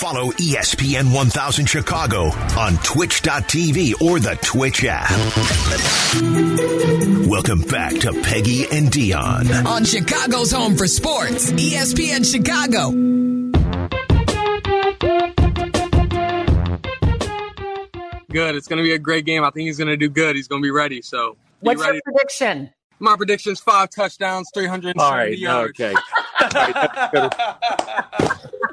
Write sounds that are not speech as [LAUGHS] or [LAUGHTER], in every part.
Follow ESPN 1000 Chicago on twitch.tv or the Twitch app. Welcome back to Peggy and Dionne. On Chicago's home for sports, ESPN Chicago. Good. It's going to be a great game. I think he's going to do good. He's going to be ready. So, be What's ready. your prediction? My prediction's five touchdowns, 370 All right, yards. okay. [LAUGHS]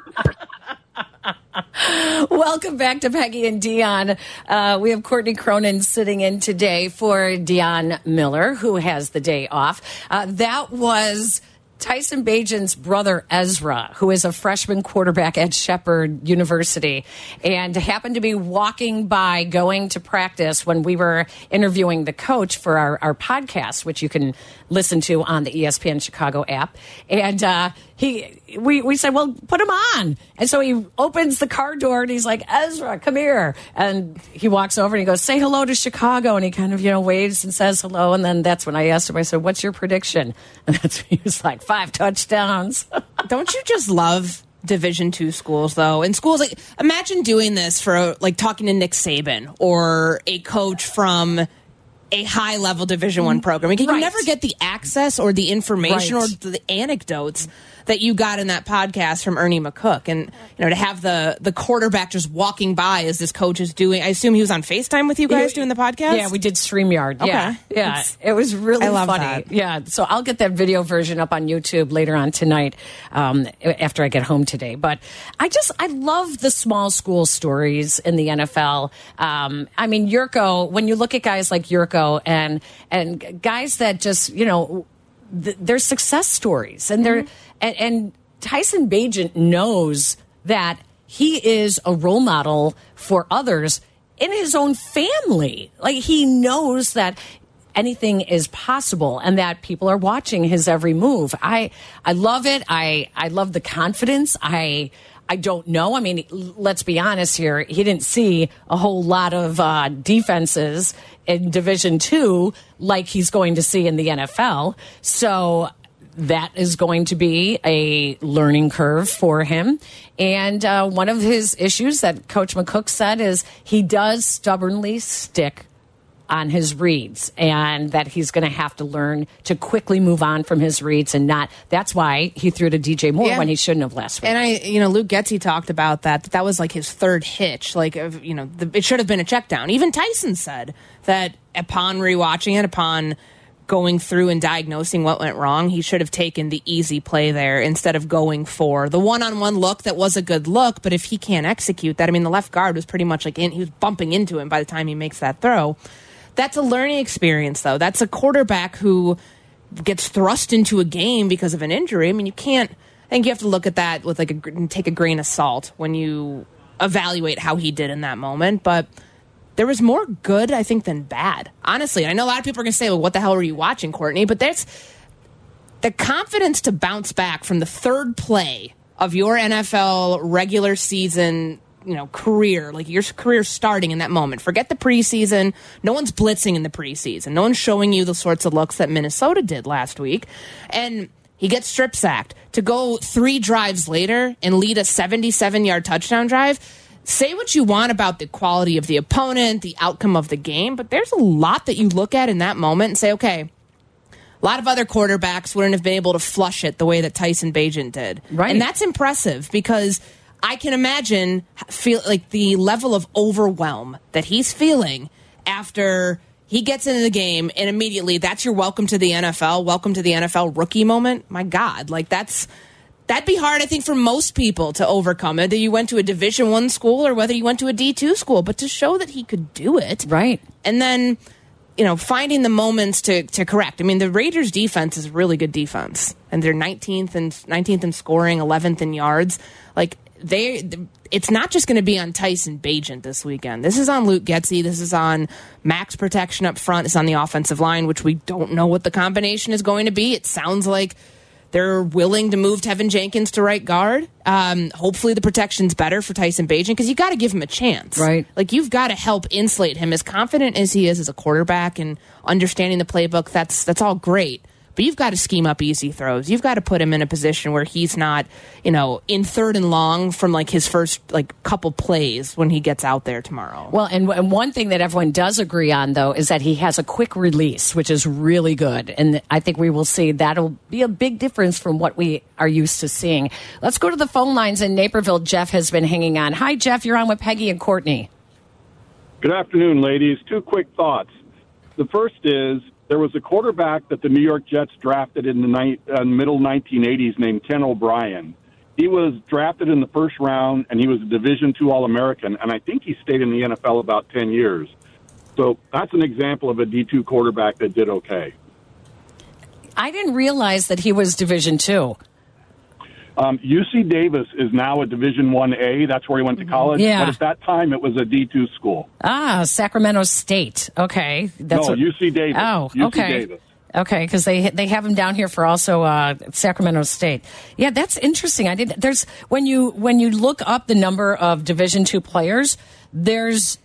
Welcome back to Peggy and Dionne. Uh, we have Courtney Cronin sitting in today for Dionne Miller, who has the day off. Uh, that was Tyson Bagent's brother Ezra, who is a freshman quarterback at Shepherd University, and happened to be walking by going to practice when we were interviewing the coach for our, our podcast, which you can listen to on the ESPN Chicago app. And uh, he, we, we said, well, put him on. And so he opens the car door and he's like, Ezra, come here. And he walks over and he goes, say hello to Chicago. And he kind of, you know, waves and says hello. And then that's when I asked him, I said, what's your prediction? And that's when he was like, five touchdowns. [LAUGHS] Don't you just love Division two schools though? And schools like imagine doing this for like talking to Nick Saban or a coach from a high level Division one program. Like, you Right. never get the access or the information Right. or the anecdotes that you got in that podcast from Ernie McCook. And you know, to have the the quarterback just walking by as this coach is doing I assume he was on FaceTime with you guys doing the podcast? Yeah, we did StreamYard. Yeah, Okay. yeah, It's- it was really I love funny. that. Yeah, so I'll get that video version up on YouTube later on tonight um, after I get home today. But I just I love the small school stories in the NFL. Um, I mean, Yurko. When you look at guys like Yurko and and guys that just you know th- they're success stories and they're mm-hmm. and, and Tyson Bagent knows that he is a role model for others in his own family. Like he knows that anything is possible and that people are watching his every move. I I love it. I I love the confidence. I I don't know. I mean, let's be honest here. He didn't see a whole lot of uh, defenses in Division Two like he's going to see in the NFL. So that is going to be a learning curve for him. And uh, one of his issues that Coach McCook said is he does stubbornly stick on his reads and that he's going to have to learn to quickly move on from his reads and not that's why he threw to DJ Moore Yeah. when he shouldn't have last week. And I, you know, Luke Getsy talked about that. That that was like his third hitch. Like, you know, the, it should have been a check down. Even Tyson said that upon rewatching it, upon going through and diagnosing what went wrong, he should have taken the easy play there instead of going for the one on one look that was a good look. But if he can't execute that, I mean, the left guard was pretty much like in, he was bumping into him by the time he makes that throw. That's a learning experience, though. That's a quarterback who gets thrust into a game because of an injury. I mean, you can't. I think you have to look at that with like a take a grain of salt when you evaluate how he did in that moment. But there was more good, I think, than bad. Honestly, I know a lot of people are going to say, "Well, what the hell were you watching, Courtney?" But there's the confidence to bounce back from the third play of your NFL regular season, you know, career, like your career starting in that moment. Forget the preseason. No one's blitzing in the preseason. No one's showing you the sorts of looks that Minnesota did last week. And he gets strip sacked to go three drives later and lead a 77 yard touchdown drive. Say what you want about the quality of the opponent, the outcome of the game, but there's a lot that you look at in that moment and say, okay, a lot of other quarterbacks wouldn't have been able to flush it the way that Tyson Bagent did. Right. And that's impressive because I can imagine feel like the level of overwhelm that he's feeling after he gets into the game and immediately that's your welcome to the NFL, welcome to the NFL rookie moment. My God, like that's that'd be hard, I think, for most people to overcome. Whether you went to a Division One school or whether you went to a D two school, but to show that he could do it, Right. And then, you know, finding the moments to to correct. I mean, the Raiders' defense is a really good defense, and they're 19th and 19th in scoring, 11th in yards. Like they, it's not just going to be on Tyson Bagent this weekend. This is on Luke Getsy. This is on max protection up front. It's on the offensive line, which we don't know what the combination is going to be. It sounds like they're willing to move Teven Jenkins to right guard. Um, hopefully, the protection's better for Tyson Bagent because you got to give him a chance, Right. Like you've got to help insulate him. As confident as he is as a quarterback and understanding the playbook, that's that's all great. But you've got to scheme up easy throws. You've got to put him in a position where he's not, you know, in third and long from like his first like couple plays when he gets out there tomorrow. Well, and, and one thing that everyone does agree on, though, is that he has a quick release, which is really good. And I think we will see that'll be a big difference from what we are used to seeing. Let's go to the phone lines in Naperville. Jeff has been hanging on. Hi, Jeff. You're on with Peggy and Courtney. Good afternoon, ladies. Two quick thoughts. The first is there was a quarterback that the New York Jets drafted in the ni- uh, middle 1980s named Ken O'Brien. He was drafted in the first round, and he was a Division two All American, and I think he stayed in the NFL about 10 years. So that's an example of a D2 quarterback that did okay. I didn't realize that he was Division two. Um, UC Davis is now a Division One A. That's where he went to college. Yeah. But at that time, it was a D two school. Ah, Sacramento State. Okay, that's no, what- UC Davis. Oh, UC okay. Davis. Okay, because they they have him down here for also uh, Sacramento State. Yeah, that's interesting. I did. There's when you when you look up the number of Division two players, there's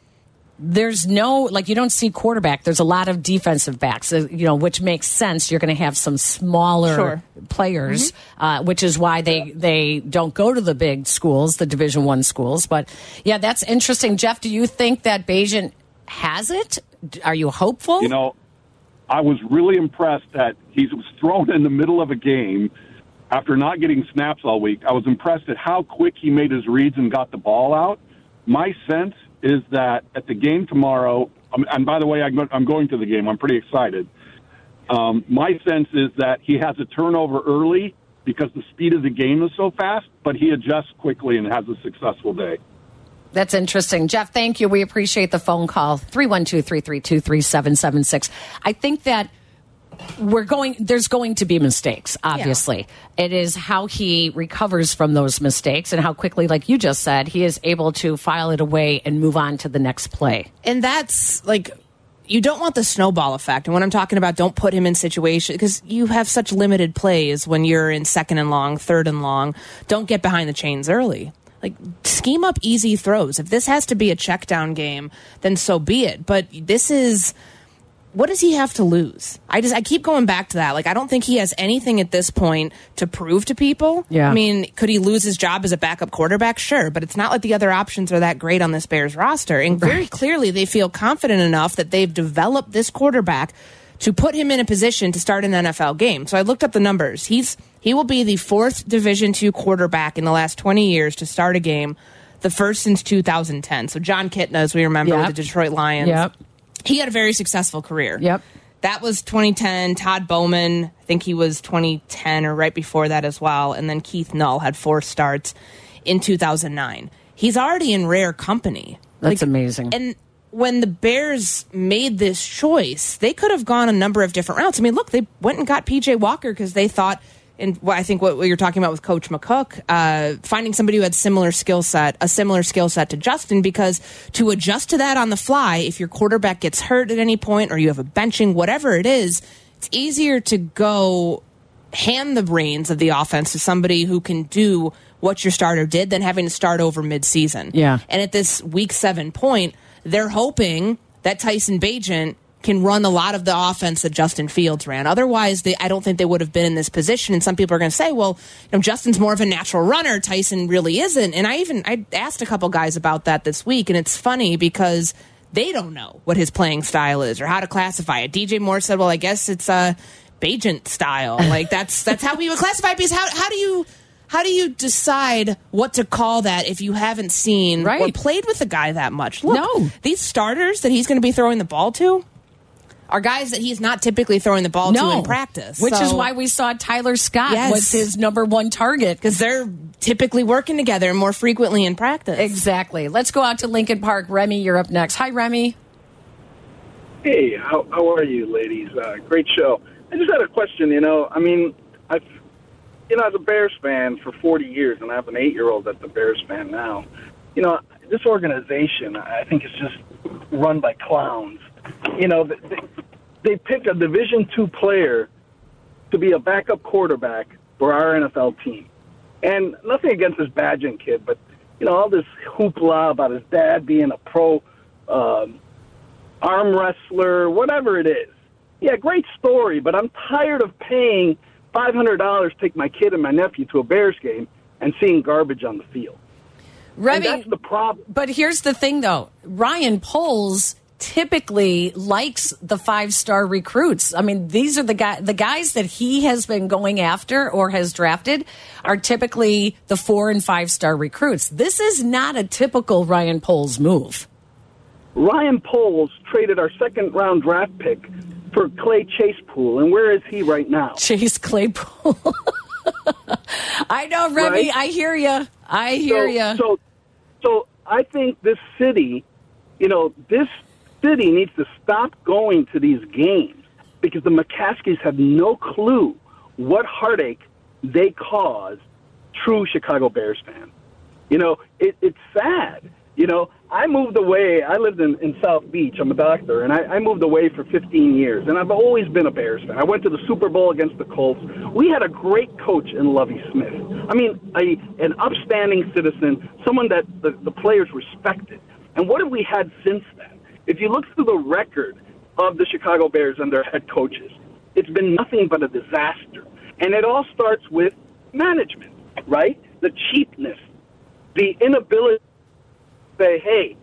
there's no like you don't see quarterback. There's a lot of defensive backs, uh, you know, which makes sense. You're going to have some smaller Sure. players, uh, which is why they they don't go to the big schools, the Division one schools. But yeah, that's interesting. Jeff, do you think that Bagent has it? Are you hopeful? You know, I was really impressed that he was thrown in the middle of a game after not getting snaps all week. I was impressed at how quick he made his reads and got the ball out. My sense is that at the game tomorrow, um, and by the way, I'm I'm going to the game. I'm pretty excited. Um, my sense is that he has a turnover early because the speed of the game is so fast, but he adjusts quickly and has a successful day. That's interesting. Jeff, thank you. We appreciate the phone call. 312 332 3776. I think that we're going, there's going to be mistakes, obviously. It is how he recovers from those mistakes and how quickly, like you just said, he is able to file it away and move on to the next play. and that's like you don't want the snowball effect. And when I'm talking about don't put him in situations because you have such limited plays when you're in second and long, third and long. Don't get behind the chains early. Like scheme up easy throws. If this has to be a check down game, then so be it. But this is what does he have to lose? I just I keep going back to that. Like I don't think he has anything at this point to prove to people. Yeah. I mean, could he lose his job as a backup quarterback? Sure, but it's not like the other options are that great on this Bears roster. And very clearly they feel confident enough that they've developed this quarterback to put him in a position to start an NFL game. So I looked up the numbers. He's he will be the fourth Division 2 quarterback in the last 20 years to start a game, the first since 2010. So Jon Kitna, as we remember, Yep. with the Detroit Lions Yep. He had a very successful career. Yep. That was 2010. Todd Bouman, I think he was 2010 or right before that as well. And then Keith Null had four starts in 2009. He's already in rare company. That's amazing. And when the Bears made this choice, they could have gone a number of different routes. I mean, look, they went and got PJ Walker because they thought, and what I think what you're talking about with Coach McCook, uh, finding somebody who had similar skill set, a similar skill set to Justin, because to adjust to that on the fly, if your quarterback gets hurt at any point or you have a benching, whatever it is, it's easier to go hand the reins of the offense to somebody who can do what your starter did than having to start over midseason. Yeah. And at this week seven point, they're hoping that Tyson Bagent can run a lot of the offense that Justin Fields ran. Otherwise, they, I don't think they would have been in this position. And some people are going to say, well, you know, Justin's more of a natural runner. Tyson really isn't. And I even I asked a couple guys about that this week, and it's funny because they don't know what his playing style is or how to classify it. DJ Moore said, well, I guess it's a Bagent style. Like that's that's how we would classify it because how how do you how do you decide what to call that if you haven't seen or played with the guy that much? Look, No. these starters that he's going to be throwing the ball to are guys that he's not typically throwing the ball to in practice. Which is why we saw Tyler Scott Yes. was his number one target. because they're typically working together more frequently in practice. Exactly. Let's go out to Lincoln Park. Remy, you're up next. Hi, Remy. Hey, how, how are you, ladies? Uh, great show. I just had a question. You know, I mean, I've, you know, as a Bears fan for 40 years, and I have an eight-year-old that's a Bears fan now. You know, this organization, I think, is just run by clowns. You know, they, they pick a Division two player to be a backup quarterback for our NFL team, and nothing against this Bagent kid, but you know, all this hoopla about his dad being a pro. Um, arm wrestler, whatever it is. yeah, great story, but I'm tired of paying $500 to take my kid and my nephew to a Bears game and seeing garbage on the field. And that's the problem. but here's the thing, though. Ryan Poles typically likes the five star recruits. I mean, these are the guy, the guys that he has been going after or has drafted are typically the four and five star recruits. This is not a typical Ryan Poles move. Ryan Poles traded our second round draft pick for Clay Chasepool, and where is he right now? [LAUGHS] Chase Claypool. [LAUGHS] I know, Remy. Right? I hear you. I hear so, you. So, so I think this city, you know, this city needs to stop going to these games because the McCaskeys have no clue what heartache they cause true Chicago Bears fans. You know, it, it's sad. You know, I moved away. I lived in, in South Beach. I'm a doctor, and I, I moved away for 15 years. And I've always been a Bears fan. I went to the Super Bowl against the Colts. We had a great coach in Lovie Smith. I mean, a, an upstanding citizen, someone that the, the players respected. And what have we had since then? If you look through the record of the Chicago Bears and their head coaches, it's been nothing but a disaster. And it all starts with management, right? The cheapness, the inability to say, hey,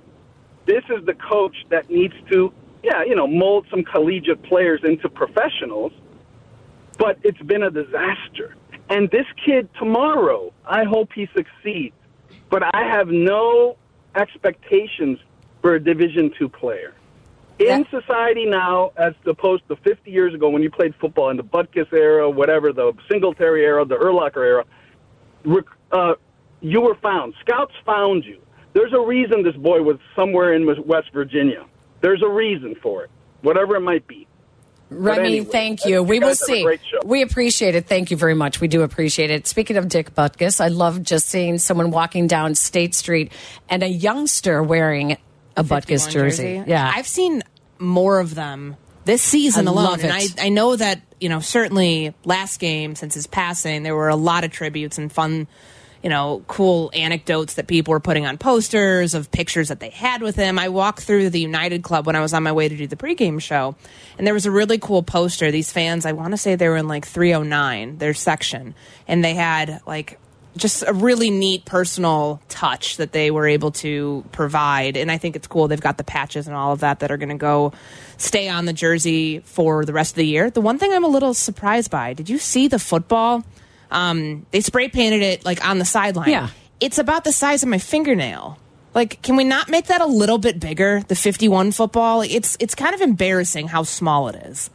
this is the coach that needs to, yeah, you know, mold some collegiate players into professionals, but it's been a disaster. And this kid tomorrow, I hope he succeeds, but I have no expectations for a Division two player. In society now, as opposed to 50 years ago when you played football in the Butkus era, whatever, the Singletary era, the Urlacher era, rec- uh, you were found. Scouts found you. There's a reason this boy was somewhere in West Virginia. There's a reason for it, whatever it might be. Remy, anyway, thank you. We will guys have a see. We appreciate it. Thank you very much. We do appreciate it. Speaking of Dick Butkus, I love just seeing someone walking down State Street and a youngster wearing a Butkus 51 jersey. Yeah. I've seen more of them this season I alone. love And I. I know that, you know, certainly last game since his passing, there were a lot of tributes and fun, you know, cool anecdotes that people were putting on posters of pictures that they had with him. I walked through the United Club when I was on my way to do the pregame show, and there was a really cool poster. These fans, I want to say they were in like 309, their section, and they had like just a really neat personal touch that they were able to provide. And I think it's cool. They've got the patches and all of that that are going to go stay on the jersey for the rest of the year. The one thing I'm a little surprised by did you see the football? Um, they spray painted it like on the sideline. Yeah. It's about the size of my fingernail. Like, can we not make that a little bit bigger? The 51 football? It's it's kind of embarrassing how small it is.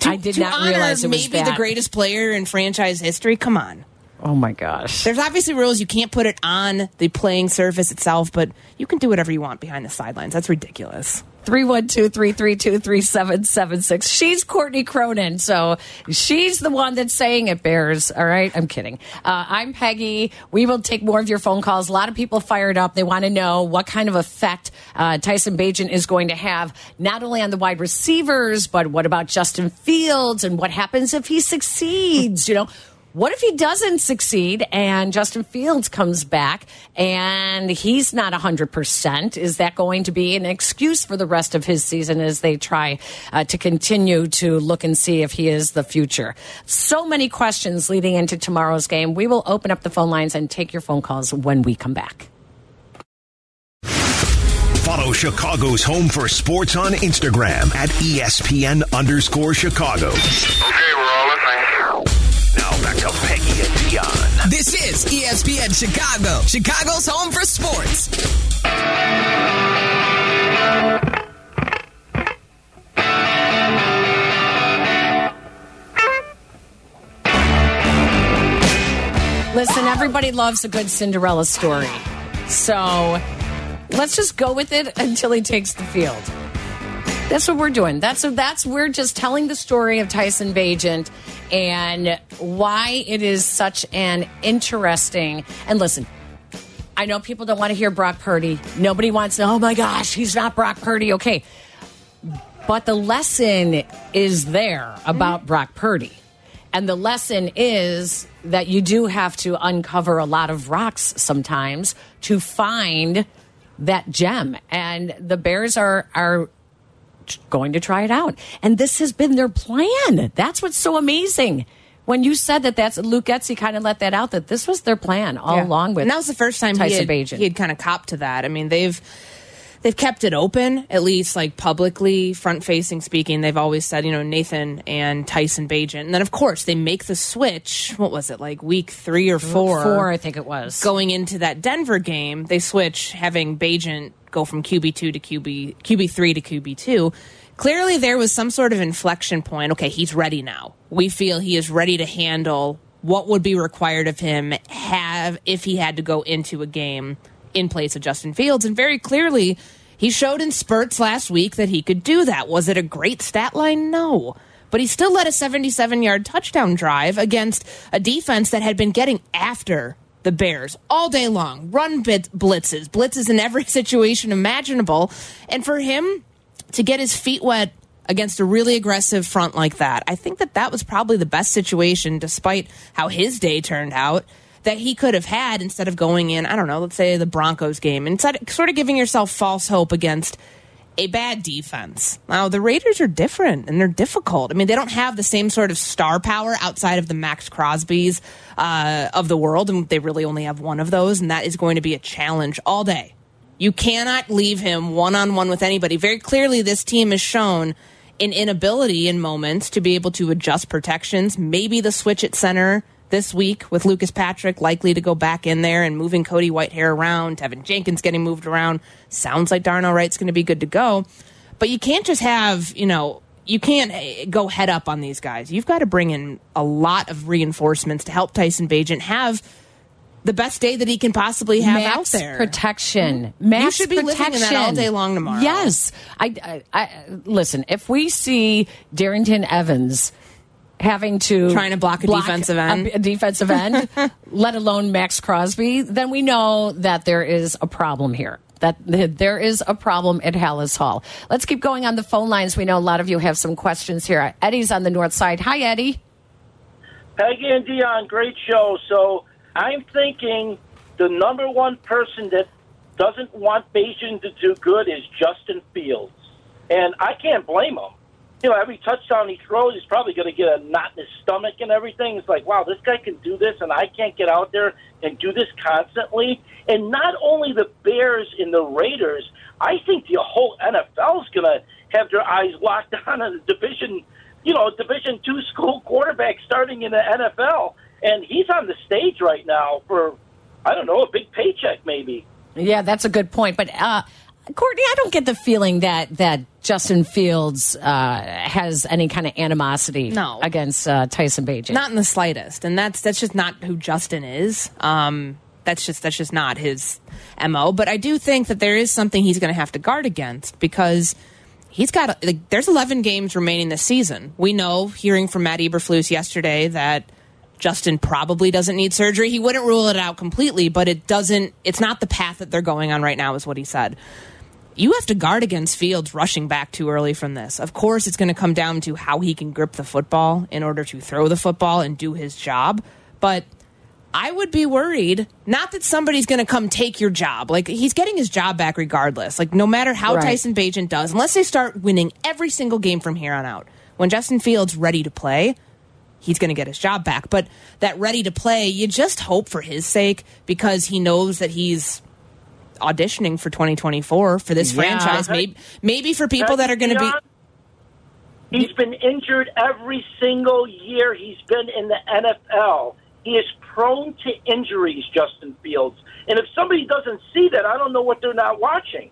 To, I did not honor realize it was maybe the greatest player in franchise history. Come on. Oh my gosh. There's obviously rules. You can't put it on the playing surface itself, but you can do whatever you want behind the sidelines. That's ridiculous. 312-332-3776. She's Courtney Cronin, so she's the one that's saying it bears. All right, I'm kidding. Uh, I'm Peggy. We will take more of your phone calls. A lot of people fired up. They want to know what kind of effect uh, Tyson Bagent is going to have, not only on the wide receivers, but what about Justin Fields and what happens if he succeeds? You know, what if he doesn't succeed and Justin Fields comes back and he's not 100%? Is that going to be an excuse for the rest of his season as they try uh, to continue to look and see if he is the future? So many questions leading into tomorrow's game. We will open up the phone lines and take your phone calls when we come back. Follow Chicago's Home for Sports on Instagram at ESPN underscore Chicago. Okay, to Peggy and Dionne. This is ESPN Chicago, Chicago's home for sports. Listen, everybody loves a good Cinderella story. So let's just go with it [LAUGHS] until he takes the field. That's what we're doing. That's so that's we're just telling the story of Tyson Bagent and why it is such an interesting. And listen, I know people don't want to hear Brock Purdy. Nobody wants. Oh my gosh, he's not Brock Purdy. Okay, but the lesson is there about mm-hmm. Brock Purdy. And the lesson is that you do have to uncover a lot of rocks sometimes to find that gem. And the Bears are are going to try it out. And this has been their plan. That's what's so amazing. When you said that, that's Luke Getsy kind of let that out that this was their plan all Yeah. along with. And that was the first time he Tyson had, Bagent. he had kind of copped to that. I mean, they've they've kept it open, at least like publicly, front facing speaking. They've always said, you know, Nathan and Tyson Bagent, and then of course they make the switch. What was it like week three or four? Four, I think it was. going into that Denver game, they switch having Bagent go from QB two to QB QB three to QB two. Clearly, there was some sort of inflection point. Okay, he's ready now. We feel he is ready to handle what would be required of him have if he had to go into a game in place of Justin Fields, and very clearly. He showed in spurts last week that he could do that. Was it a great stat line? No but he still led a 77 yard touchdown drive against a defense that had been getting after the Bears all day long. Run bit blitzes, blitzes in every [LAUGHS] situation imaginable. And for him to get his feet wet against a really aggressive front like that, I think that that was probably the best situation, despite how his day turned out. That he could have had instead of going in, I don't know, let's say the Broncos game, instead sort of giving yourself false hope against a bad defense. Now, the Raiders are different and they're difficult. I mean, they don't have the same sort of star power outside of the Maxx Crosbys uh, of the world, and they really only have one of those, and that is going to be a challenge all day. You cannot leave him one on one with anybody. Very clearly, this team has shown an inability in moments to be able to adjust protections. Maybe the switch at center this week with Lucas Patrick likely to go back in there and moving Cody Whitehair around, Teven Jenkins getting moved around. Sounds like Darnell Wright's going to be good to go. But you can't just have, you know, you can't eh, go head up on these guys. You've got to bring in a lot of reinforcements to help Tyson Bagent have the best day that he can possibly have Max out there. protection. Max should be living in protection. that all day long tomorrow. Yes, I, I, I listen. If we see Darrynton Evans having to Trying to block a defensive end. a, a defensive end, let alone Maxx Crosby, then we know that there is a problem here. That there is a problem at Halas Hall. Let's keep going on the phone lines. We know a lot of you have some questions here. Eddie's on the north side. Hi, Eddie. Peggy and Dionne, great show. So I'm thinking the number one person that doesn't want Bagent to do good is Justin Fields. And I can't blame him. You know, every touchdown he throws, he's probably going to get a knot in his stomach and everything. It's like, wow, this guy can do this, and I can't get out there and do this constantly. And not only the Bears and the Raiders, I think the whole NFL is going to have their eyes locked [LAUGHS] on a division, you know, Division two school quarterback starting in the NFL, and he's on the stage right now for, I don't know, a big paycheck maybe. Yeah, that's a good point. But uh, Courtney, I don't get the feeling that that Justin Fields uh, has any kind of animosity No. against uh, Tyson Bagent. Not in the slightest, and that's that's just not who Justin is. Um, that's just that's just not his mo. But I do think that there is something he's going to have to guard against because he's got like, there's 11 games remaining this season. We know, hearing from Matt Eberflus yesterday, that Justin probably doesn't need surgery. He wouldn't rule it out completely, but it doesn't. It's not the path that they're going on right now, is what he said. You have to guard against Fields rushing back too early from this. Of course, it's going to come down to how he can grip the football in order to throw the football and do his job. But I would be worried, not that somebody's going to come take your job. Like, he's getting his job back regardless. Like, no matter how Right. Tyson Bagent does, unless they start winning every single game from here on out, when Justin Fields ready to play, he's going to get his job back. But that ready to play, you just hope for his sake because he knows that he's auditioning for 2024 for this Yeah. franchise. Maybe, maybe for people that are going to be. He's been injured every single year he's been in the NFL. He is prone to injuries, Justin Fields. And if somebody doesn't see that, I don't know what they're not watching.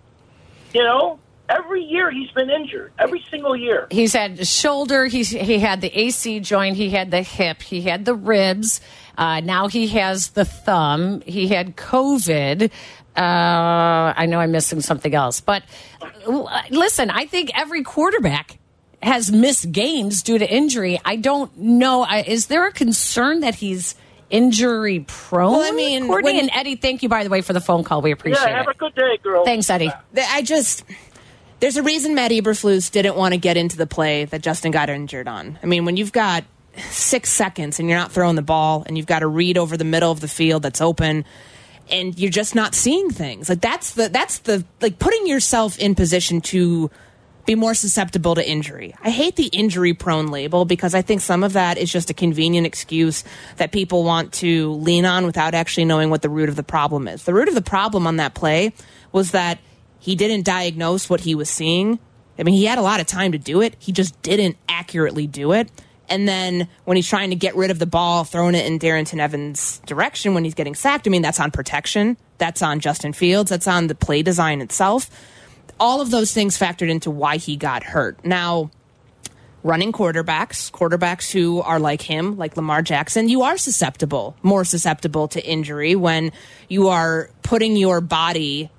You know, every year he's been injured, every single year. He's had the shoulder. He's he had the AC joint. He had the hip. He had the ribs. Uh, now he has the thumb. He had COVID. Uh, I know I'm missing something else, but listen, I think every quarterback has missed games due to injury. I don't know. I, is there a concern that he's injury prone? Well, I mean, Courtney when- and Eddie, thank you by the way for the phone call. We appreciate it. Yeah, have it. a good day, girl. Thanks, Eddie. Th- I just there's a reason Matt Eberflus didn't want to get into the play that Justin got injured on. I mean, when you've got six seconds and you're not throwing the ball, and you've got to read over the middle of the field that's open, and you're just not seeing things like that's the that's the like putting yourself in position to be more susceptible to injury. I hate the injury prone label because I think some of that is just a convenient excuse that people want to lean on without actually knowing what the root of the problem is. The root of the problem on that play was that he didn't diagnose what he was seeing. I mean, he had a lot of time to do it. He just didn't accurately do it. And then when he's trying to get rid of the ball, throwing it in Darrynton Evans' direction when he's getting sacked, I mean, that's on protection. That's on Justin Fields. That's on the play design itself all of those things factored into why he got hurt. Now, running quarterbacks, quarterbacks who are like him, like Lamar Jackson, you are susceptible, more susceptible to injury when you are putting your body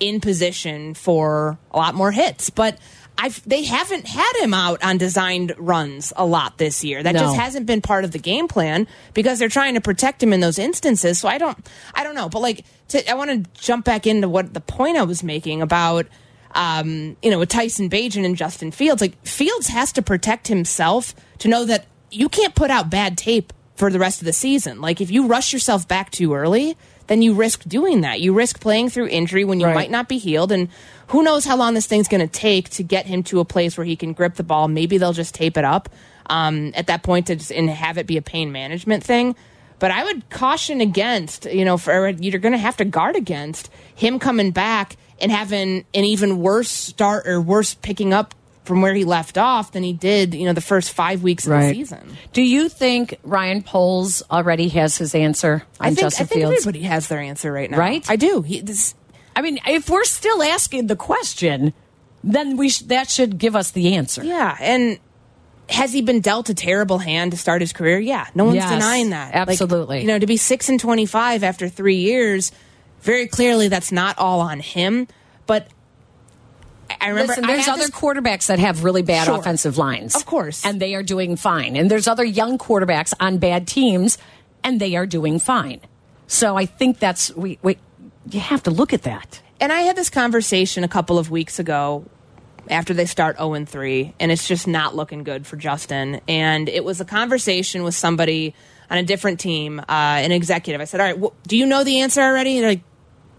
in position for a lot more hits. But I've, they haven't had him out on designed runs a lot this year. That No. just hasn't been part of the game plan because they're trying to protect him in those instances. So I don't, I don't know. But like, to, I want to jump back into what the point I was making about, um, you know, with Tyson Bagent and Justin Fields. Like Fields has to protect himself to know that you can't put out bad tape for the rest of the season. Like if you rush yourself back too early, then you risk doing that. You risk playing through injury when you Right. might not be healed. And who knows how long this thing's going to take to get him to a place where he can grip the ball. Maybe they'll just tape it up um, at that point to just, and have it be a pain management thing. But I would caution against, you know, for you're going to have to guard against him coming back and having an even worse start or worse picking up from where he left off than he did, you know, the first five weeks of the season. Do you think Ryan Poles already has his answer on I think, Justin I think Fields? everybody has their answer right now. Right? I do. He, this, I mean, if we're still asking the question, then we sh- that should give us the answer. Yeah, and has he been dealt a terrible hand to start his career? Yeah, no one's Yes, denying that. Like, absolutely. you know, to be six and twenty-five after three years, very clearly that's not all on him. But I- I remember Listen, there's had other this- quarterbacks that have really bad Sure. offensive lines. Of course. And they are doing fine. And there's other young quarterbacks on bad teams, and they are doing fine. So I think that's, we, we you have to look at that. and I had this conversation a couple of weeks ago after they start 0 and 3, and it's just not looking good for Justin. And it was a conversation with somebody on a different team, uh, an executive. I said, All right, do you know the answer already? They're like,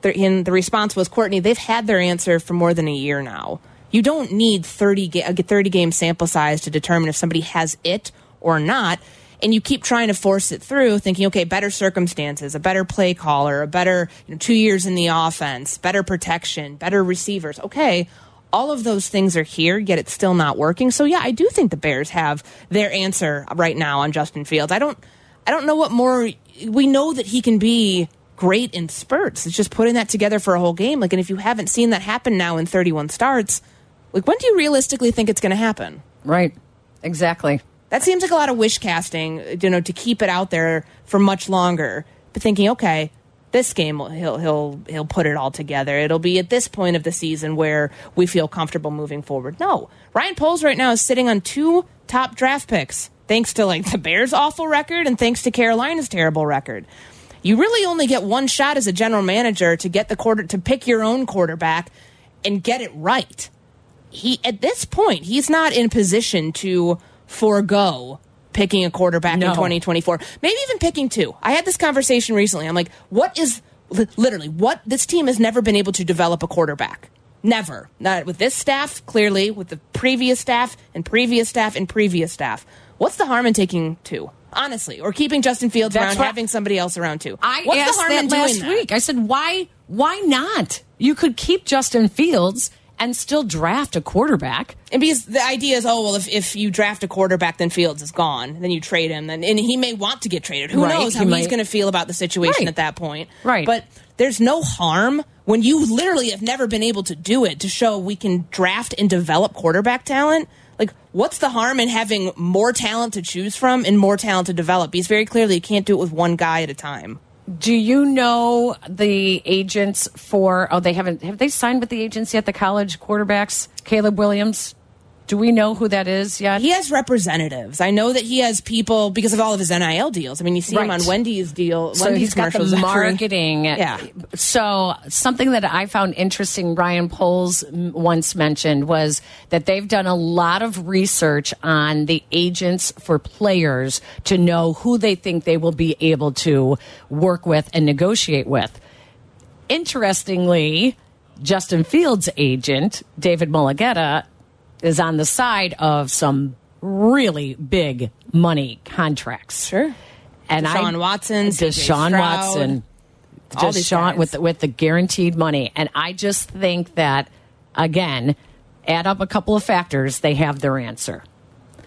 and the response was, Courtney, they've had their answer for more than a year now. You don't need 30, ga- a 30 game sample size to determine if somebody has it or not. And you keep trying to force it through, thinking, okay, better circumstances, a better play caller, a better you know, two years in the offense, better protection, better receivers. Okay, all of those things are here, yet it's still not working. So yeah, I do think the Bears have their answer right now on Justin Fields. I don't, I don't know what more. We know that he can be great in spurts. It's just putting that together for a whole game. Like, and if you haven't seen that happen now in 31 starts, like when do you realistically think it's going to happen? Right. Exactly. That seems like a lot of wish casting, you know, to keep it out there for much longer. But thinking, okay, this game he'll he'll he'll put it all together. It'll be at this point of the season where we feel comfortable moving forward. No, Ryan Poles right now is sitting on two top draft picks, thanks to like [LAUGHS] the Bears' awful record and thanks to Carolina's terrible record. You really only get one shot as a general manager to get the quarter to pick your own quarterback and get it right. He at this point he's not in position to forego picking a quarterback No. in 2024 maybe even picking two. I had this conversation recently. I'm like what is literally what this team has never been able to develop a quarterback. Never. Not with this staff clearly with the previous staff and previous staff and previous staff. What's the harm in taking two honestly or keeping justin fields That's around what- having somebody else around too I what's asked the harm that in doing last that? week. I said, why? Why not? You could keep Justin Fields and still draft a quarterback. And because the idea is, oh well, if, if you draft a quarterback, then Fields is gone. Then you trade him, then and he may want to get traded. Who Right, knows how he he's going to feel about the situation Right. at that point? Right. But there's no harm when you literally have never been able to do it to show we can draft and develop quarterback talent. What's the harm in having more talent to choose from and more talent to develop? Because very clearly, you can't do it with one guy at a time. Do you know the agents for? Oh, they haven't. Have they signed with the agents yet? The college quarterbacks, Caleb Williams. Do we know who that is yet? He has representatives. I know that he has people because of all of his NIL deals. I mean, you see him on Wendy's deal. so Wendy's he's got the marketing. [LAUGHS] Yeah. So something that I found interesting, Ryan Poles once mentioned was that they've done a lot of research on the agents for players to know who they think they will be able to work with and negotiate with. Interestingly, Justin Fields' agent, David Mulugheta, is on the side of some really big money contracts. Sure. And Deshaun I, Watson, Deshaun Stroud, Watson, all Deshaun with the, with the guaranteed money, and I just think that again, add up a couple of factors, they have their answer.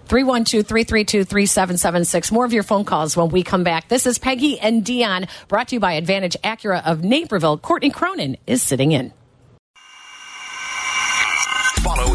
312 332 3776. More of your phone calls when we come back. This is Peggy and Dionne, brought to you by Advantage Acura of Naperville. Courtney Cronin is sitting in.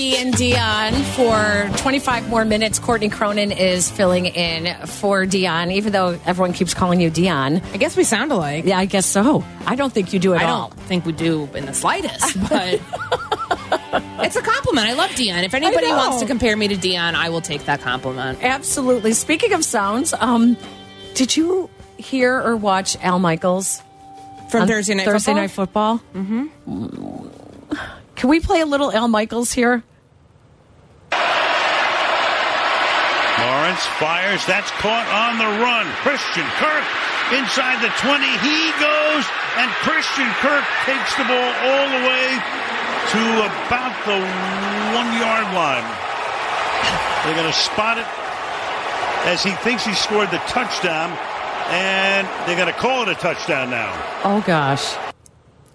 And Dionne for 25 more minutes. Courtney Cronin is filling in for Dionne, even though everyone keeps calling you Dionne. I guess we sound alike. Yeah, I guess so. I don't think you do at I all. I don't think we do in the slightest, [LAUGHS] but it's a compliment. I love Dionne. If anybody wants to compare me to Dionne, I will take that compliment. Absolutely. Speaking of sounds, um, did you hear or watch Al Michaels From Thursday Night Thursday Football? Night Football? Mm-hmm. Can we play a little Al Michaels here? Lawrence fires. That's caught on the run. Christian Kirk inside the 20. He goes, and Christian Kirk takes the ball all the way to about the one yard line. They're going to spot it as he thinks he scored the touchdown, and they're going to call it a touchdown now. Oh, gosh.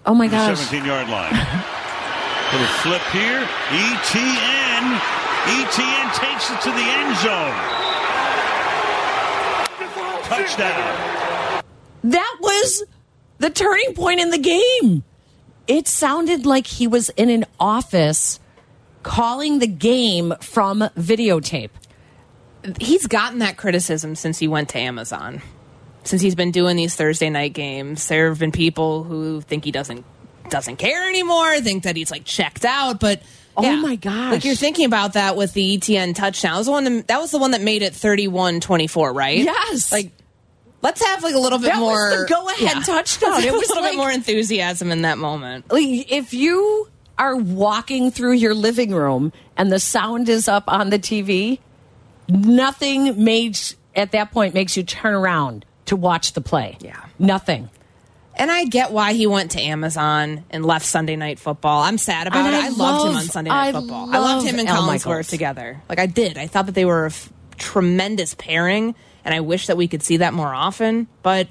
Oh, my gosh. 17 yard line. [LAUGHS] Little flip here. ETN. ETN takes it to the end zone. Touchdown. That was the turning point in the game. It sounded like he was in an office calling the game from videotape. He's gotten that criticism since he went to Amazon. Since he's been doing these Thursday night games, there have been people who think he doesn't doesn't care anymore, think that he's like checked out. But Oh my gosh. like you're thinking about that with the ETN touchdown. That was the one that, that was the one that made it 31-24, right? Yes. Like let's have like a little bit That was more the go-ahead touchdown. Let's [LAUGHS] It was a little like- bit more enthusiasm in that moment. Like, if you are walking through your living room and the sound is up on the TV, nothing made at that point makes you turn around to watch the play. Yeah. Nothing. And I get why he went to Amazon and left Sunday Night Football. I'm sad about And it. I I, loved him on Sunday Night I Football. I loved him and love oh Al Collinsworth together. Like I did. I thought that they were a f- tremendous pairing, and I wish that we could see that more often. But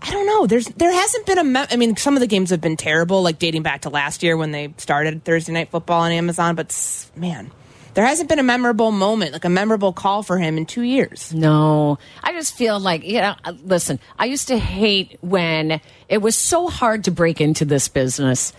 I don't know. There's there hasn't been a. Me- I mean, some of the games have been terrible, like dating back to last year when they started Thursday Night Football on Amazon. But s- man, there hasn't been a memorable moment, like a memorable call for him in two years. No, I just feel like you know. uh, Listen, I used to hate when it was so hard to break into this business.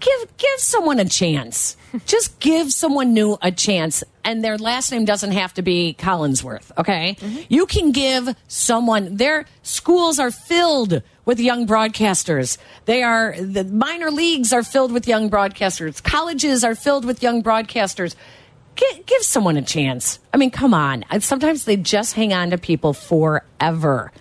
Give give someone a chance. [LAUGHS] just give someone new a chance, and their last name doesn't have to be Collinsworth. Okay, you can give someone. Their schools are filled with young broadcasters. They are the minor leagues are filled with young broadcasters. Colleges are filled with young broadcasters give, give someone a chance. I mean, come on. Sometimes they just hang on to people forever,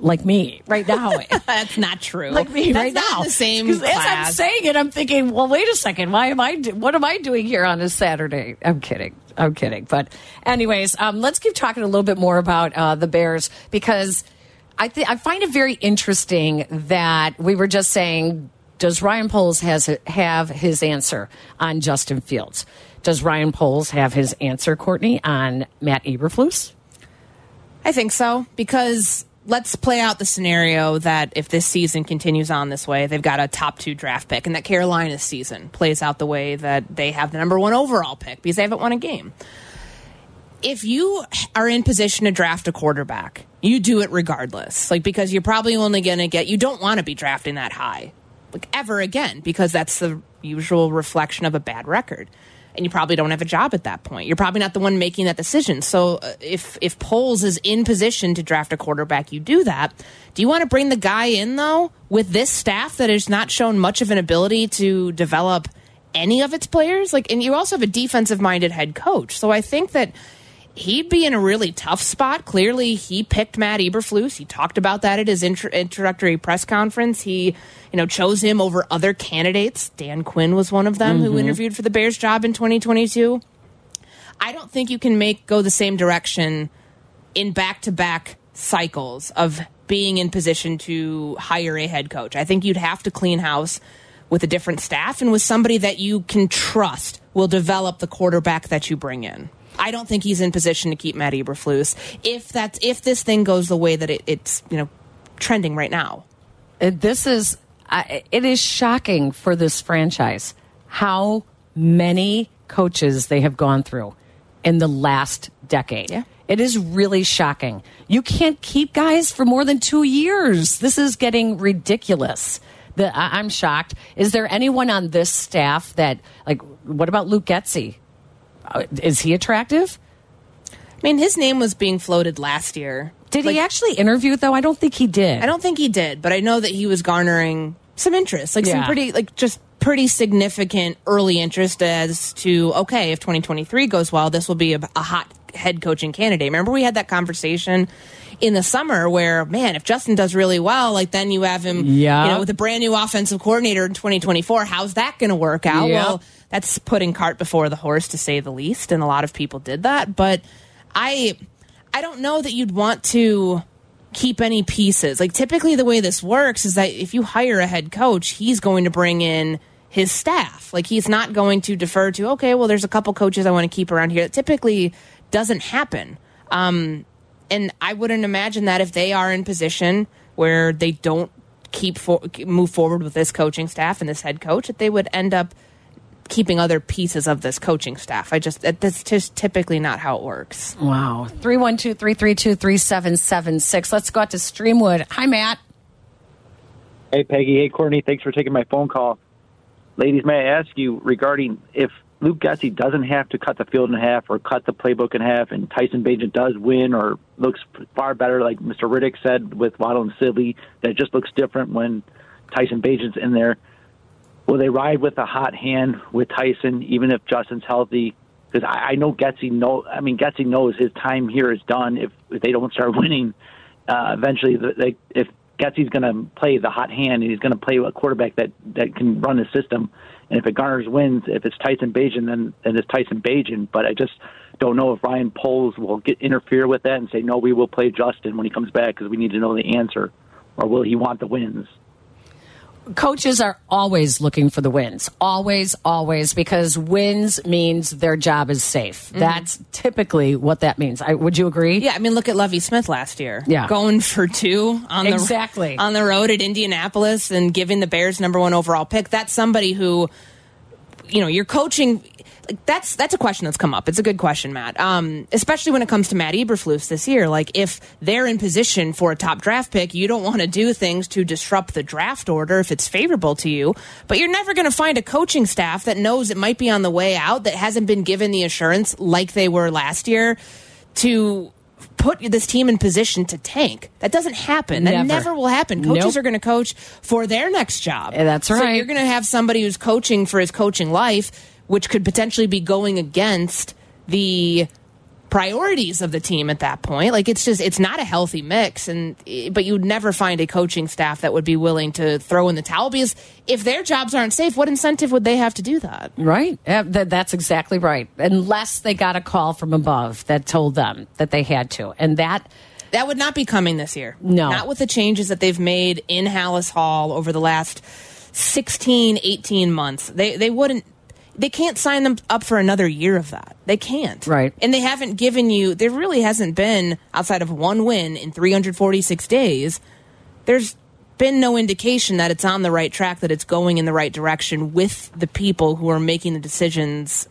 like me right now. [LAUGHS] [LAUGHS] That's not true. like me That's right not now. The same As I'm saying it, I'm thinking, well, wait a second. Why am I? Do- what am I doing here on a Saturday? I'm kidding. I'm kidding. But, anyways, um, let's keep talking a little bit more about uh, the Bears because I I find it very interesting that we were just saying. Does Ryan Poles has have his answer on Justin Fields? Does Ryan Poles have his answer, Courtney, on Matt Eberflus? I think so because let's play out the scenario that if this season continues on this way, they've got a top two draft pick, and that Carolina's season plays out the way that they have the number one overall pick because they haven't won a game. If you are in position to draft a quarterback, you do it regardless. Like because you're probably only going to get you don't want to be drafting that high like ever again because that's the usual reflection of a bad record. And you probably don't have a job at that point. You're probably not the one making that decision. So uh, if if Poles is in position to draft a quarterback, you do that. Do you want to bring the guy in though with this staff that has not shown much of an ability to develop any of its players? Like, and you also have a defensive minded head coach. So I think that he'd be in a really tough spot. Clearly, he picked Matt Eberflus. He talked about that at his intro- introductory press conference. He, you know, chose him over other candidates. Dan Quinn was one of them who Mhm. interviewed for the Bears job in 2022. I don't think you can make go the same direction in back to back cycles of being in position to hire a head coach. I think you'd have to clean house with a different staff and with somebody that you can trust will develop the quarterback that you bring in. I don't think he's in position to keep Matt Eberflus if that's if this thing goes the way that it, it's you know trending right now. Uh, This is I it is shocking for this franchise how many coaches they have gone through in the last decade. Yeah. It is really shocking. You can't keep guys for more than two years. This is getting ridiculous. The, I, I'm shocked. Is there anyone on this staff that, like, what about Luke Getsy? Uh, is he attractive? I mean, his name was being floated last year. Did Like, he actually interview, though? I don't think he did. I don't think he did, but I know that he was garnering some interest, like some pretty, like just pretty significant early interest as to okay, if 2023 goes well, this will be a, a hot head coaching candidate. Remember, we had that conversation in the summer where, man, if Justin does really well, like then you have him, Yeah. you know, with a brand new offensive coordinator in 2024. How's that going to work out? Yeah. Well, that's putting cart before the horse, to say the least, and a lot of people did that. But I, I don't know that you'd want to keep any pieces. Like typically the way this works is that if you hire a head coach, he's going to bring in his staff. Like he's not going to defer to, okay, well there's a couple coaches I want to keep around here. Typically doesn't happen. Um and I wouldn't imagine that if they are in position where they don't keep for, move forward with this coaching staff and this head coach that they would end up keeping other pieces of this coaching staff. I just that's just typically not how it works. Wow. 312 332 3776. Let's go out to Streamwood. Hi, Matt. Hey, Peggy. Hey, Courtney. Thanks for taking my phone call. Ladies, may I ask you regarding if Luke Getsy doesn't have to cut the field in half or cut the playbook in half, and Tyson Bagent does win or looks far better, like Mr. Riddick said with Waddle and Silvy, that just looks different when Tyson Bagent's in there. Will they ride with a hot hand with Tyson, even if Justin's healthy? Because I, I know Getsy know. I mean, Getsy knows his time here is done. If, if they don't start [LAUGHS] winning, uh, eventually, the, they, if Getsy's going to play the hot hand and he's going to play a quarterback that that can run the system, and if it garners wins, if it's Tyson Bagent, then then it's Tyson Bagent. But I just don't know if Ryan Poles will get interfere with that and say no, we will play Justin when he comes back because we need to know the answer, or will he want the wins? Coaches are always looking for the wins. Always, always, because wins means their job is safe. Mm-hmm. That's typically what that means. I, would you agree? Yeah, I mean, look at Lovie Smith last year. Yeah. going for two on the Exactly. on the road at Indianapolis and giving the Bears number one overall pick. That's somebody who, you know, you're coaching. That's that's a question that's come up. It's a good question, Matt. Um, especially when it comes to Matt Eberflus this year. Like if they're in position for a top draft pick, you don't want to do things to disrupt the draft order if it's favorable to you. But you're never going to find a coaching staff that knows it might be on the way out that hasn't been given the assurance like they were last year to put this team in position to tank. That doesn't happen. That Never. never will happen. Coaches Nope. are going to coach for their next job. Yeah, that's So right. you're going to have somebody who's coaching for his coaching life, which could potentially be going against the priorities of the team at that point. Like it's just it's not a healthy mix and but you'd never find a coaching staff that would be willing to throw in the towel because if their jobs aren't safe, what incentive would they have to do that? Right. That, that's exactly right. Unless they got a call from above that told them that they had to. And that That would not be coming this year. No. Not with the changes that they've made in Halas Hall over the last 16, 18 months. They they wouldn't they can't sign them up for another year of that. They can't. Right. And they haven't given you there really hasn't been outside of one win in 346 days. There's been no indication that it's on the right track, that it's going in the right direction with the people who are making the decisions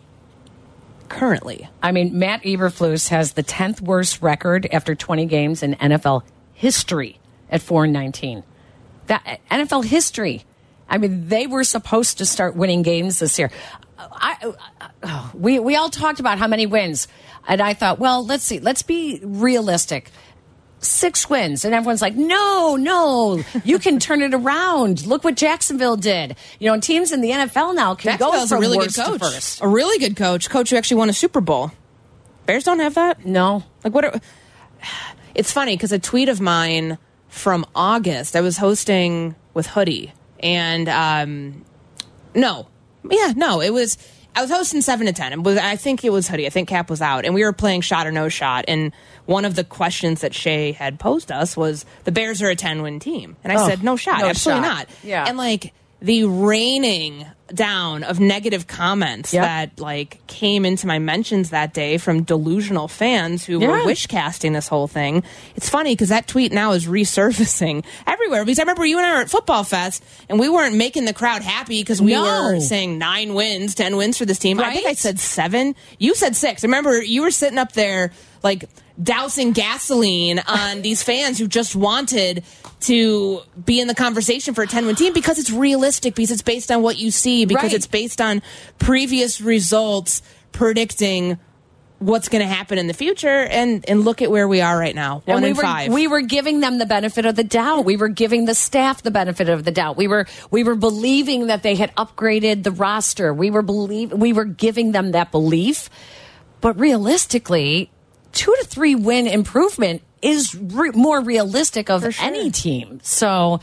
currently. I mean, Matt Eberflus has the 10th worst record after 20 games in NFL history at 4 and 19. That NFL history. I mean, they were supposed to start winning games this year. I, I- we we all talked about how many wins, and I thought, well, let's see, let's be realistic. Six wins, and everyone's like, "No, no, you can [LAUGHS] turn it around. Look what Jacksonville did. You know, teams in the NFL now can go from a really worst good to coach. first. A really good coach. Coach who actually won a Super Bowl. Bears don't have that. No. Like what? Are, it's funny because a tweet of mine from August, I was hosting with Hoodie, and um, no, yeah, no, it was. I was hosting seven to ten, and was I think it was Hoodie. I think Cap was out, and we were playing shot or no shot. And one of the questions that Shay had posed us was the Bears are a ten win team, and I Oh, said no shot, no absolutely shot. not. Yeah. and like the raining down of negative comments Yep. that like came into my mentions that day from delusional fans who were Yeah. wish casting this whole thing. It's funny because that tweet now is resurfacing [LAUGHS] everywhere. Because I remember you and I were at Football Fest and we weren't making the crowd happy because we No. were saying nine wins, ten wins for this team. I think I said seven. You said six. I remember you were sitting up there like dousing gasoline on [LAUGHS] these fans who just wanted to be in the conversation for a 10 win team because it's realistic, because it's based on what you see, because Right. it's based on previous results predicting what's going to happen in the future and and look at where we are right now one and we and were five we were giving them the benefit of the doubt. We were giving the staff the benefit of the doubt. We were we were believing that they had upgraded the roster. We were believe we were giving them that belief. But realistically, two to three win improvement is re- more realistic of any team. So.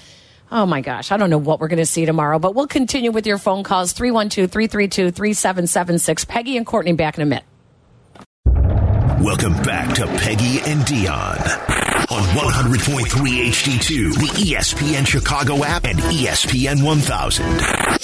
Oh my gosh, I don't know what we're going to see tomorrow, but we'll continue with your phone calls 312 332 3776. Peggy and Courtney back in a minute. Welcome back to Peggy and Dionne on 100.3 HD2, the ESPN Chicago app, and ESPN 1000.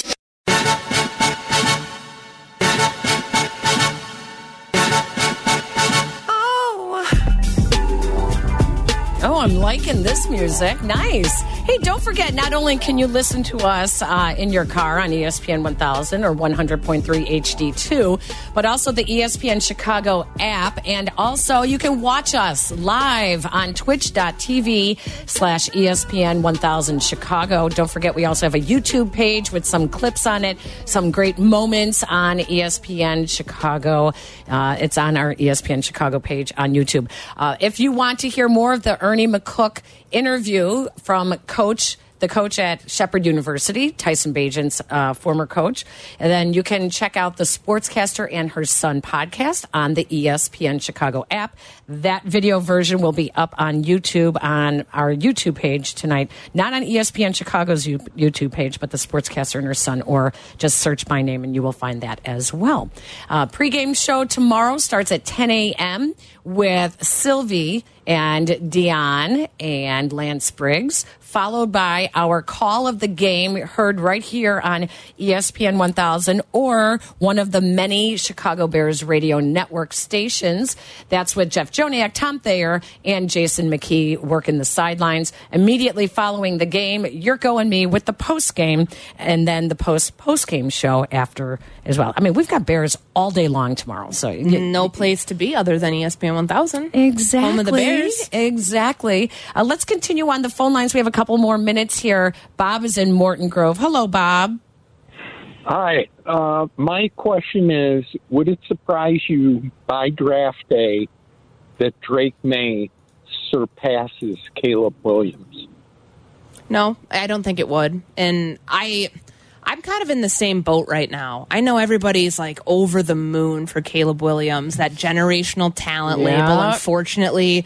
Liking this music. Nice. Hey, don't forget, not only can you listen to us uh, in your car on ESPN 1000 or 100.3 HD2, but also the ESPN Chicago app. And also, you can watch us live on twitch.tv slash ESPN 1000 Chicago. Don't forget, we also have a YouTube page with some clips on it, some great moments on ESPN Chicago. Uh, it's on our ESPN Chicago page on YouTube. Uh, if you want to hear more of the Ernie McCook interview from Coach. The coach at Shepherd University, Tyson Bagent's uh, former coach. And then you can check out the Sportscaster and Her Son podcast on the ESPN Chicago app. That video version will be up on YouTube on our YouTube page tonight. Not on ESPN Chicago's YouTube page, but the Sportscaster and Her Son, or just search my name and you will find that as well. Uh, pregame show tomorrow starts at 10 a.m. with Silvy and Dionne and Lance Briggs, followed by our call of the game heard right here on ESPN 1000 or one of the many Chicago Bears radio network stations. That's with Jeff Joniak, Tom Thayer, and Jason McKie working the sidelines. Immediately following the game, Jurko and me with the post game and then the post post game show after as well. I mean, we've got Bears all day long tomorrow. So no place to be other than E ESPN 1000 Exactly. home of the Bears Exactly. Uh, let's continue on the phone lines. We have a couple more minutes here. Bob is in Morton Grove. Hello, Bob. Hi. Uh, my question is Would it surprise you by draft day that Drake Maye surpasses Caleb Williams? No, I don't think it would. And I I'm kind of in the same boat right now. I know everybody's like over the moon for Caleb Williams, that generational talent label unfortunately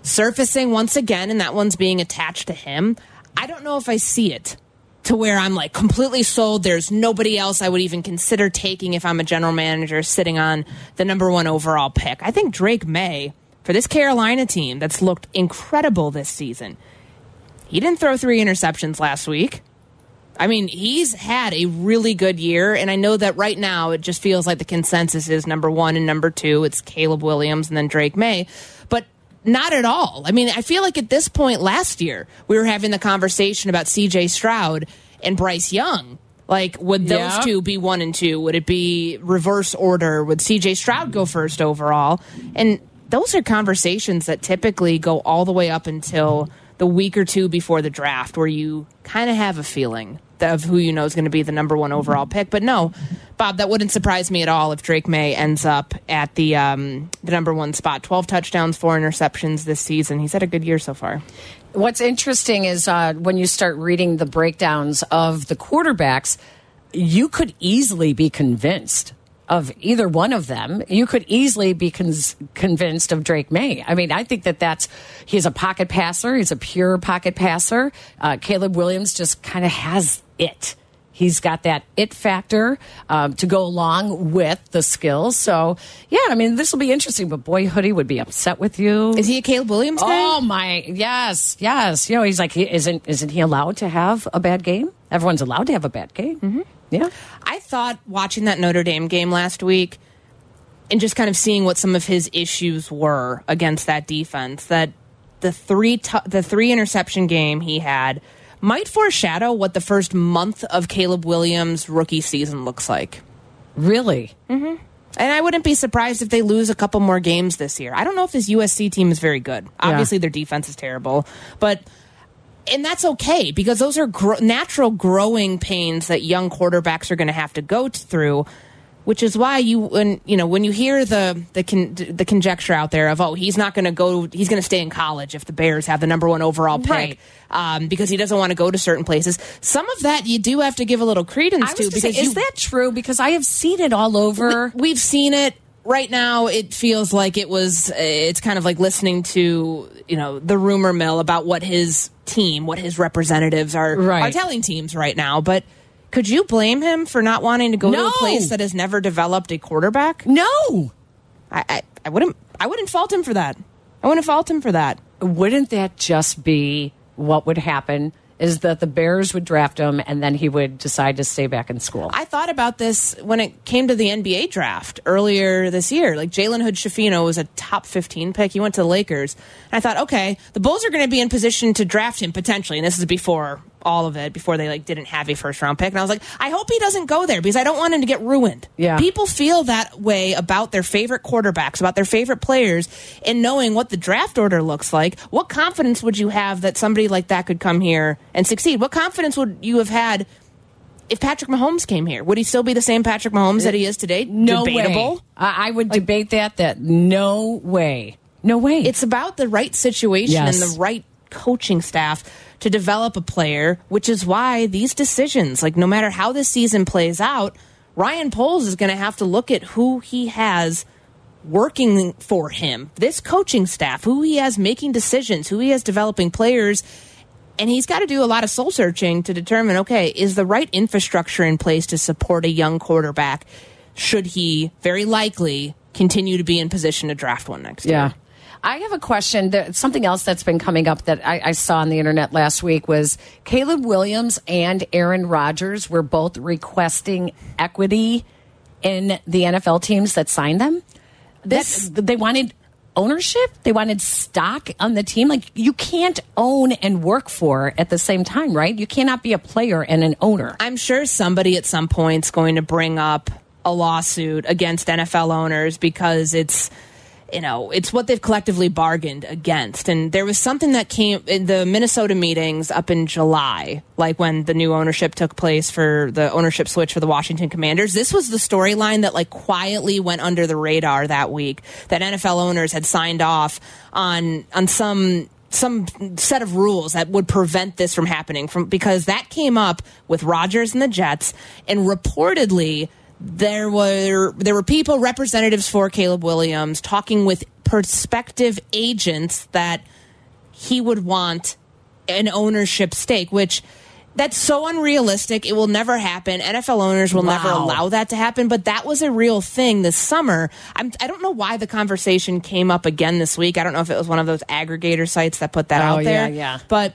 surfacing once again and that one's being attached to him. I don't know if I see it to where I'm like completely sold. There's nobody else I would even consider taking if I'm a general manager sitting on the number one overall pick. I think Drake Maye for this Carolina team that's looked incredible this season. He didn't throw three interceptions last week. I mean, he's had a really good year, and I know that right now it just feels like the consensus is number one and number two. It's Caleb Williams and then Drake Maye, but not at all. I mean, I feel like at this point last year we were having the conversation about C.J. Stroud and Bryce Young. Like, would those Yeah. two be one and two? Would it be reverse order? Would C.J. Stroud go first overall? And those are conversations that typically go all the way up until the week or two before the draft, where you kind of have a feeling of who you know is going to be the number one overall pick. But no, Bob, that wouldn't surprise me at all if Drake Maye ends up at the um, the number one spot. Twelve touchdowns, four interceptions this season. He's had a good year so far. What's interesting is uh, when you start reading the breakdowns of the quarterbacks, you could easily be convinced of either one of them. You could easily be con convinced of Drake Maye. I mean, I think that that's he's a pocket passer. He's a pure pocket passer. Uh, Caleb Williams just kind of has it. He's got that it factor um, to go along with the skills. So, yeah, I mean, this will be interesting. But boy, Hoodie would be upset with you. Is he a Caleb Williams guy? Oh my, yes, yes. You know, he's like, he, isn't isn't he allowed to have a bad game? Everyone's allowed to have a bad game. Mm -hmm. Yeah. I thought watching that Notre Dame game last week and just kind of seeing what some of his issues were against that defense that the three the three interception game he had might foreshadow what the first month of Caleb Williams' rookie season looks like. Really? Mm-hmm. And I wouldn't be surprised if they lose a couple more games this year. I don't know if this USC team is very good. Obviously, their defense is terrible, but and that's okay because those are gro natural growing pains that young quarterbacks are going to have to go through which is why you when you know when you hear the the con, the conjecture out there of oh he's not going to go he's going to stay in college if the Bears have the number one overall pick Right. um, because he doesn't want to go to certain places. Some of that you do have to give a little credence to because say, you, is that true? Because I have seen it all over. we, have seen it right now. It feels like it was. It's kind of like listening to you know the rumor mill about what his team, what his representatives are Right. are telling teams right now, but. Could you blame him for not wanting to go to a place that has never developed a quarterback? No. I, I, I wouldn't. I wouldn't fault him for that. I wouldn't fault him for that. Wouldn't that just be what would happen? Is that the Bears would draft him and then he would decide to stay back in school? I thought about this when it came to the NBA draft earlier this year. Like Jalen Hood Schifino was a top 15 pick. He went to the Lakers. And I thought, okay, the Bulls are going to be in position to draft him potentially. And this is before all of it, before they like didn't have a first round pick. And I was like, I hope he doesn't go there because I don't want him to get ruined. Yeah. People feel that way about their favorite quarterbacks, about their favorite players, and knowing what the draft order looks like. What confidence would you have that somebody like that could come here and succeed? What confidence would you have had if Patrick Mahomes came here, would he still be the same Patrick Mahomes that he is today? No Debatable. way. I I would debate that. That no way. No way. It's about the right situation Yes. and the right coaching staff to develop a player, which is why these decisions, like no matter how this season plays out, Ryan Poles is going to have to look at who he has working for him, this coaching staff, who he has making decisions, who he has developing players. And he's got to do a lot of soul searching to determine okay, is the right infrastructure in place to support a young quarterback? Should he very likely continue to be in position to draft one next year? Yeah. I have a question. There- Something else that's been coming up that I, I saw on the internet last week was Caleb Williams and Aaron Rodgers were both requesting equity in the NFL teams that signed them. This- That- they wanted ownership. They wanted stock on the team. Like you can't own and work for at the same time, right? You cannot be a player and an owner. I'm sure somebody at some point's going to bring up a lawsuit against NFL owners because it's you know, it's what they've collectively bargained against. And there was something that came in the Minnesota meetings up in July, like when the new ownership took place for the ownership switch for the Washington Commanders. This was the storyline that like quietly went under the radar that week that NFL owners had signed off on on some some set of rules that would prevent this from happening from because that came up with Rodgers and the Jets and reportedly there were there were people representatives for Caleb Williams talking with prospective agents that he would want an ownership stake which that's so unrealistic. It will never happen. NFL owners will never allow that to happen but that was a real thing this summer. I'm, I don't know why the conversation came up again this week. I don't know if it was one of those aggregator sites that put that Oh, out there. yeah, yeah. but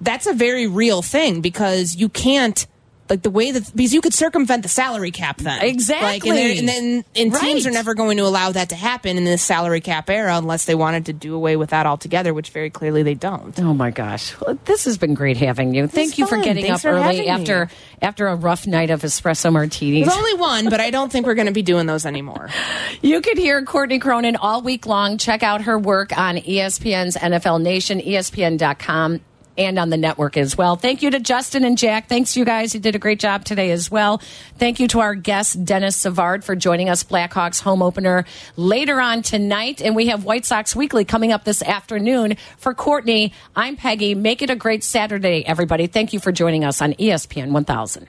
that's a very real thing because you can't like the way that because you could circumvent the salary cap then Exactly. like and, and then and teams Right. are never going to allow that to happen in this salary cap era unless they wanted to do away with that altogether which very clearly they don't Oh my gosh. Well, this has been great having you. Thank you for getting Thanks up for early having me. after after a rough night of espresso martinis. there's only one but I don't think we're going to be doing those anymore [LAUGHS] You could hear Courtney Cronin all week long. Check out her work on ESPN's NFL Nation, ESPN.com, and on the network as well. Thank you to Justin and Jack. Thanks, you guys. You did a great job today as well. Thank you to our guest, Denis Savard, for joining us, Blackhawks home opener later on tonight. And we have White Sox Weekly coming up this afternoon. For Courtney, I'm Peggy. Make it a great Saturday, everybody. Thank you for joining us on ESPN 1000.